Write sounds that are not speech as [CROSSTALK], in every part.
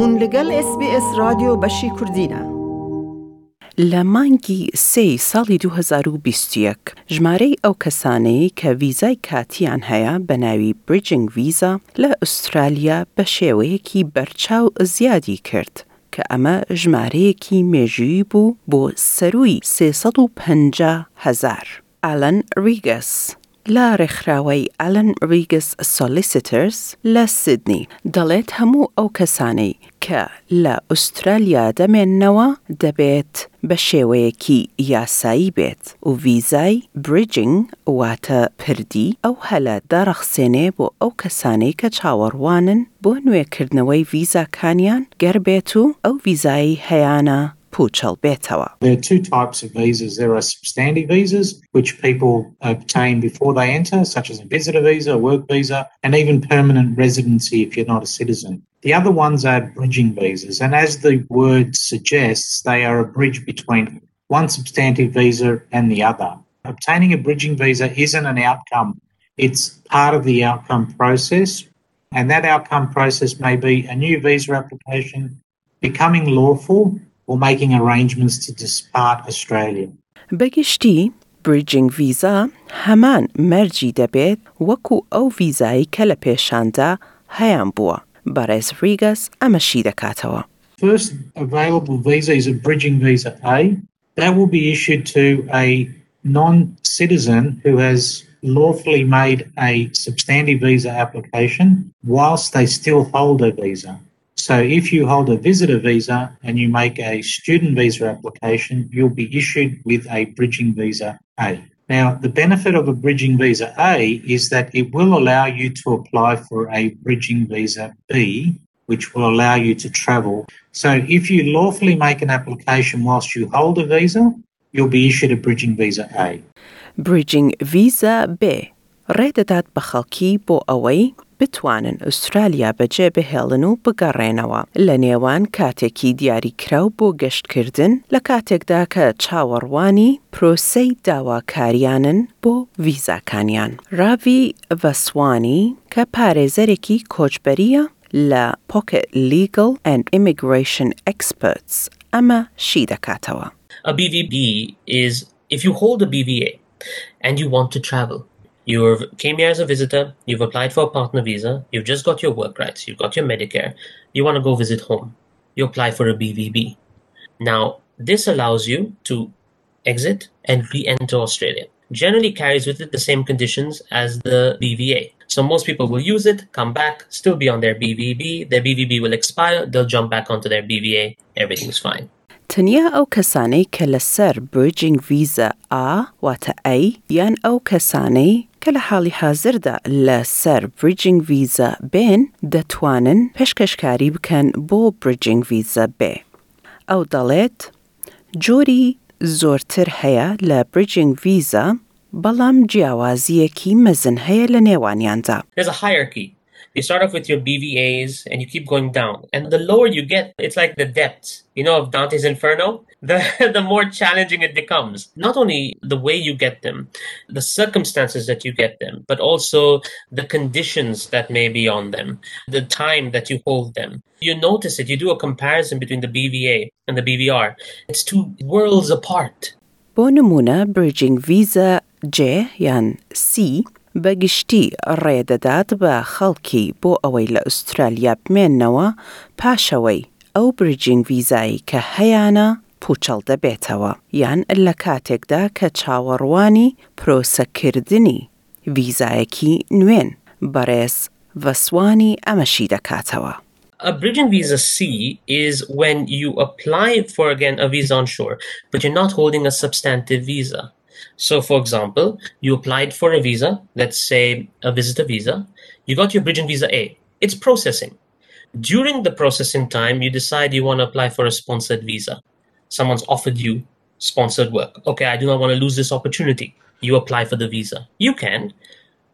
هون لەگەڵ SسBS رادیۆ بەشی کوردینە. لە مانگی سێ ساڵی 2021 ژمارەی ئەو کەسانەی کە ویزای کاتیان هەیە بە ناوی بریجنگ ویزا لە ئوسترالیا بە شێوەیەکی بەرچاو زیادی کرد کە ئەمە ژمارەیەکی مێژویی بوو بۆ سەروی 350 هزار. ئالن ریگەس لە ڕێکخراوەی ئەلن ریگس سۆلیسیترز لە سیدنی. دەڵێت هەموو ئەو کەسانەی کە لە ئوسترالیا دەمێننەوە دەبێت بە شێوەیەکی یاسایی بێت و ویزای بریجنگ واتە پردی. ئەو هەلە دەڕەخسێنێ بۆ ئەو کەسانەی کە چاوەڕوانن بۆ نوێکردنەوەی ویزاکانیان گەربێت و ئەو ویزایی هەیانە Puchal Betawa. There are two types of visas. There are substantive visas, which people obtain before they enter, such as a visitor visa, a work visa, and even permanent residency if you're not a citizen. The other ones are bridging visas, and as the word suggests, they are a bridge between one substantive visa and the other. Obtaining a bridging visa isn't an outcome, it's part of the outcome process. And that outcome process may be a new visa application, becoming lawful, or making arrangements to depart Australia. بەگشتی بریجنگ ویزا هەمان مەرجی دەبێت وەکو ئەو ویزایی کە لە پێشاندا هەیان بووە. بەڕێز ریگەس ئەمەشی دەکاتەوە. First available visa is a bridging visa A. That will be issued to a non-citizen who has lawfully made a substantive visa application whilst they still hold a visa. So if you hold a visitor visa and you make a student visa application, you'll be issued with a bridging visa A. Now, the benefit of a bridging visa A is that it will allow you to apply for a bridging visa B, which will allow you to travel. So if you lawfully make an application whilst you hold a visa, you'll be issued a bridging visa A. Bridging visa B ڕێدەدات بە خەڵکی بۆ ئەوەی بتوانن ئوسترالیا بەجێ بهێڵن و بگەڕێنەوە لە نێوان کاتێکی دیاریکراو بۆ گەشتکردن لە کاتێکدا کە چاوەڕوانی پرۆسەی داواکاریانن بۆ ویزاکانیان. ڕاوی ڤەسوانی کە پارێزەرێکی کۆچبەریە لە Pocket Legal and Immigration Experts ئەمە شی دەکاتەوە. A BVB is if you hold a BVA and you want to travel, you came here as a visitor, you've applied for a partner visa, you've just got your work rights, you've got your Medicare, you want to go visit home, you apply for a BVB. Now, this allows you to exit and re enter Australia. Generally carries with it the same conditions as the BVA. So most people will use it, come back, still be on their BVB, their BVB will expire, they'll jump back onto their BVA, everything's fine. تەنیا ئەو کەسانەی کە لەسەر برجنگ ویزە ئا واتە ئەی یان ئەو کەسانەی کە لە حاڵی حازردا لە سەر برجنگ ویزە بێن دەتوانن پێشکەشکاری بکەن بۆ برجنگ ویزە بێ. ئەو دەڵێت جۆری زۆرتر هەیە لە برجنگ ویزە بەڵام جیاوازیەکی مەزن هەیە لە نێوانیاندا. There's a hierarchy. You start off with your BVAs and you keep going down. And the lower you get, it's like the depths, you know, of Dante's Inferno. The, [LAUGHS] the more challenging it becomes. Not only the way you get them, the circumstances that you get them, but also the conditions that may be on them, the time that you hold them. You notice it, you do a comparison between the BVA and the BVR. It's two worlds apart. بۆ نمونە برجنگ ویزە J یان C بەگشتی ڕێدەدات بە خەڵکی بۆ ئەوەی لە ئوسترالیا بمێننەوە پاشەوەی ئەو برجنگ ویزایی کە هەیانە پوچەڵ دەبێتەوە یان لە کاتێکدا کە چاوەڕوانی پرۆسەکردنی ویزایەکی نوێن بەڕێز وەسوانی ئەمەشی دەکاتەوە. a bridging visa C is when you apply for again a visa on shore, but you're not holding a substantive visa. So, for example, you applied for a visa, let's say a visitor visa, you got your bridging visa A, it's processing. During the processing time, you decide you want to apply for a sponsored visa Someone's offered you sponsored work. Okay, I do not want to lose this opportunity. You apply for the visa. You can,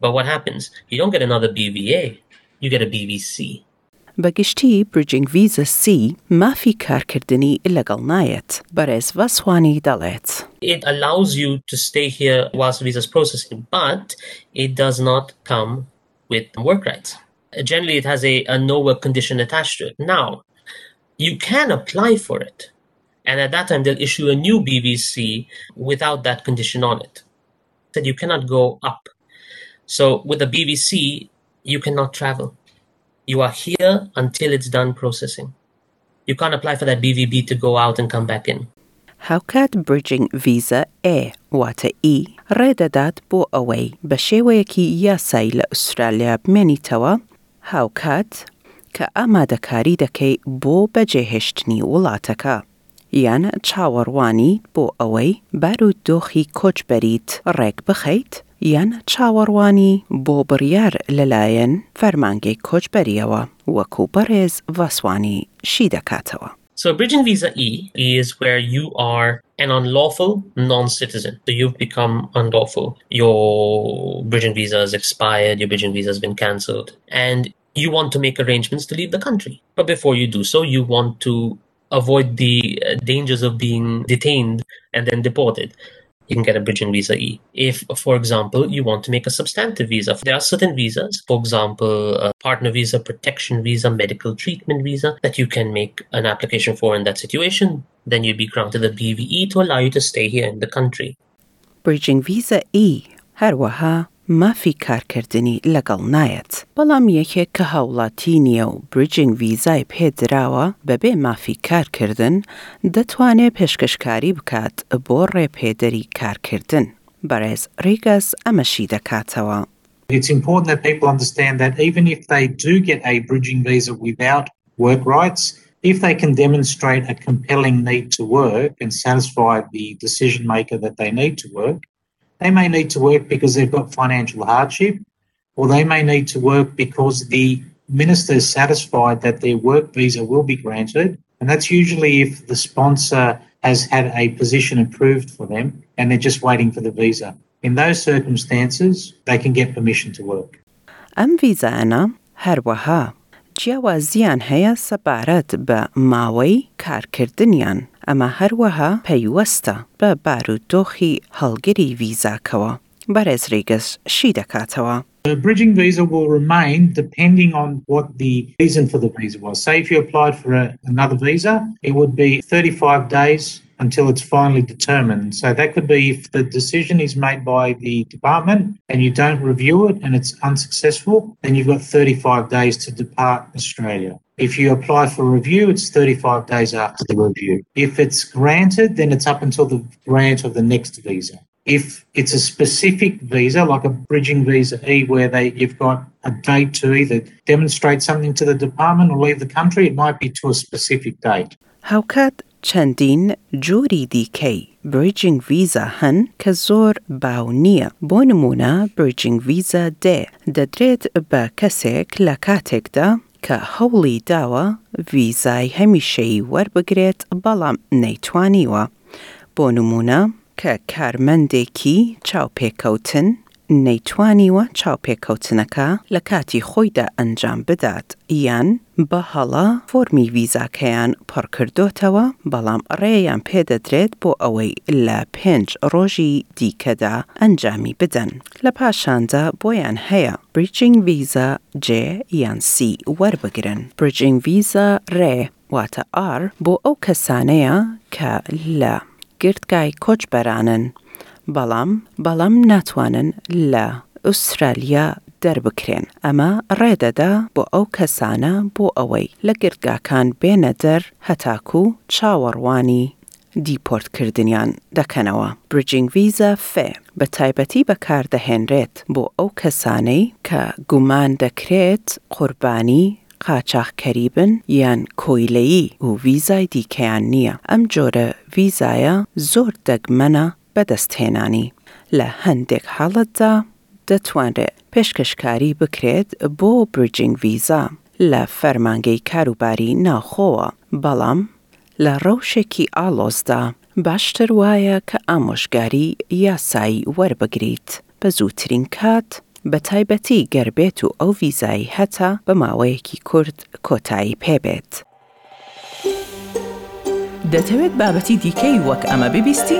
but what happens? You don't get another BVA, you get a BVC. بەگشتی برجنگ ویزە سی مافی کارکردنی لەگەڵ نایەت بەڕێز ڤەسوانی دەڵێت. It allows you to stay here whilst the visa is processing, but it does not come with work rights. Generally, it has a, a no work condition attached to it. Now, you can apply for it. and at that time, they'll issue a new BVC without that condition on it. That you cannot go up. So with a BVC, you cannot travel. You are here until it's done processing. You can't apply for that BVB to go out and come back in. Haukat Bridging Visa E wata E redadat bu away bashewayaki yasai la Australia bmenitawa Haukat ka amada karidake bu bajeheshtni ulataka. Jan Chawarwani bo away baru dohi kochberit rek begeit. Jan Chawarwani bo berjar lelayen fermange kochberiawa wa kuparez vaswani shidakatawa. So bridging visa E is where you are an unlawful non-citizen. So you've become unlawful. Your bridging visa has expired, your bridging visa has been cancelled, and you want to make arrangements to leave the country. But before you do so, you want to avoid the uh, dangers of being detained and then deported. You can get a bridging visa E. If, for example, you want to make a substantive visa, there are certain visas, for example, a partner visa, protection visa, medical treatment visa, that you can make an application for in that situation. Then you'd be granted a BVE to allow you to stay here in the country. بریجینگ ویزە E هەروەها مافی کارکردنی لەگەڵ نایەت بەڵام یەکێک کە هاوڵاتی نییە و بریجینگ ویزای پێدراوە بەبێ مافی کارکردن دەتوانێت پێشکەشکاری بکات بۆ ڕێپێدەری کارکردن بەڕێز ڕیگەس ئەمەشی دەکاتەوە. It's important that people understand that even if they do get a bridging visa without work rights, if they can demonstrate a compelling need to work and satisfy the decision maker that they need to work, they may need to work because they've got financial hardship, or they may need to work because the minister is satisfied that their work visa will be granted. And that's usually if the sponsor has had a position approved for them and they're just waiting for the visa. In those circumstances, they can get permission to work. ئەم ڤیزانە هەروەها جیاوازیان هەیە سەبارەت بە ماوەی کارکردنیان ئەمە هەروەها پەیوەستە بە بارودۆخی هەڵگری ڤیزاکەوە بەڕێز ڕێگەس شی دەکاتەوە. The bridging visa will remain depending on what the reason for the visa was. Say if you applied for a, another visa, it would be 35 days until it's finally determined. So that could be if the decision is made by the department and you don't review it and it's unsuccessful, then you've got 35 days to depart Australia. If you apply for review, it's 35 days after the review. If it's granted, then it's up until the grant of the next visa. If it's a specific visa, like a bridging visa E, where they, you've got a date to either demonstrate something to the department or leave the country, it might be to a specific date. How could چەندین جووری دیکەی بریجینگ ویزا هەن کە زۆر باو نییە. بۆ نمونە بریجینگ ویزا دێ دەدرێت بە کەسێک لە کاتێکدا کە هەوڵی داوە ویزای هەمیشەی وەربگرێت بەڵام نەیتوانیوە. بۆ نمونە کە کارمەندێکی چاوپێکەوتن نەیتوانیوە چاوپێکەوتنەکە لە کاتی خۆیدا ئەنجام بدات. یان بە هەڵا فۆرمی ویزاکەیان پڕکردوتەوە بەڵام ڕێیان پێدەدرێت بۆ ئەوەی لە پێنج ڕۆژی دیکەدا ئەنجامی بدەن. لە پاشاندا بۆیان هەیە بریجینگ ویزا جێ یان سی وەربگرن. بریجینگ ویزا ڕێ واتە ئار بۆ ئەو کەسانەیە کە لە گرتگای کۆچبەرانن بەڵام بەڵام ناتوانن لە ئوسترالیا دەربکرێن ئەمە ڕێدەدا بۆ ئەو کەسانە بۆ ئەوەی لە گرتگاکان بێنە دەر هەتاکو چاوەڕوانی دیپۆرتکردنیان دەکەنەوە. بریجینگ ویزا فێ بە تایبەتی بەکاردەهێنرێت بۆ ئەو کەسانەی کە گومان دەکرێت قوربانی قاچاقکەری بن یان کۆیلەیی و ویزای دیکەیان نییە ئەم جۆرە ویزایە زۆر دەگمەنە بەدەستهێنانی لە هەندێک حاڵەتدا دەتوانرێت پێشکەشکاری بکرێت بۆ بریجینگ ویزا لە فەرمانگەی کاروباری ناوخۆوە بەڵام لە ڕەوشێکی ئالۆزدا باشتر وایە کە ئامۆژگاری یاسایی وەربگریت بە زووترین کات بە تایبەتی گەربێت و ئەو ویزایی هەتا بە ماوەیەکی کورد کۆتایی پێبێت. دەتەوێت بابەتی دیکەی وەک ئەمە ببیستی؟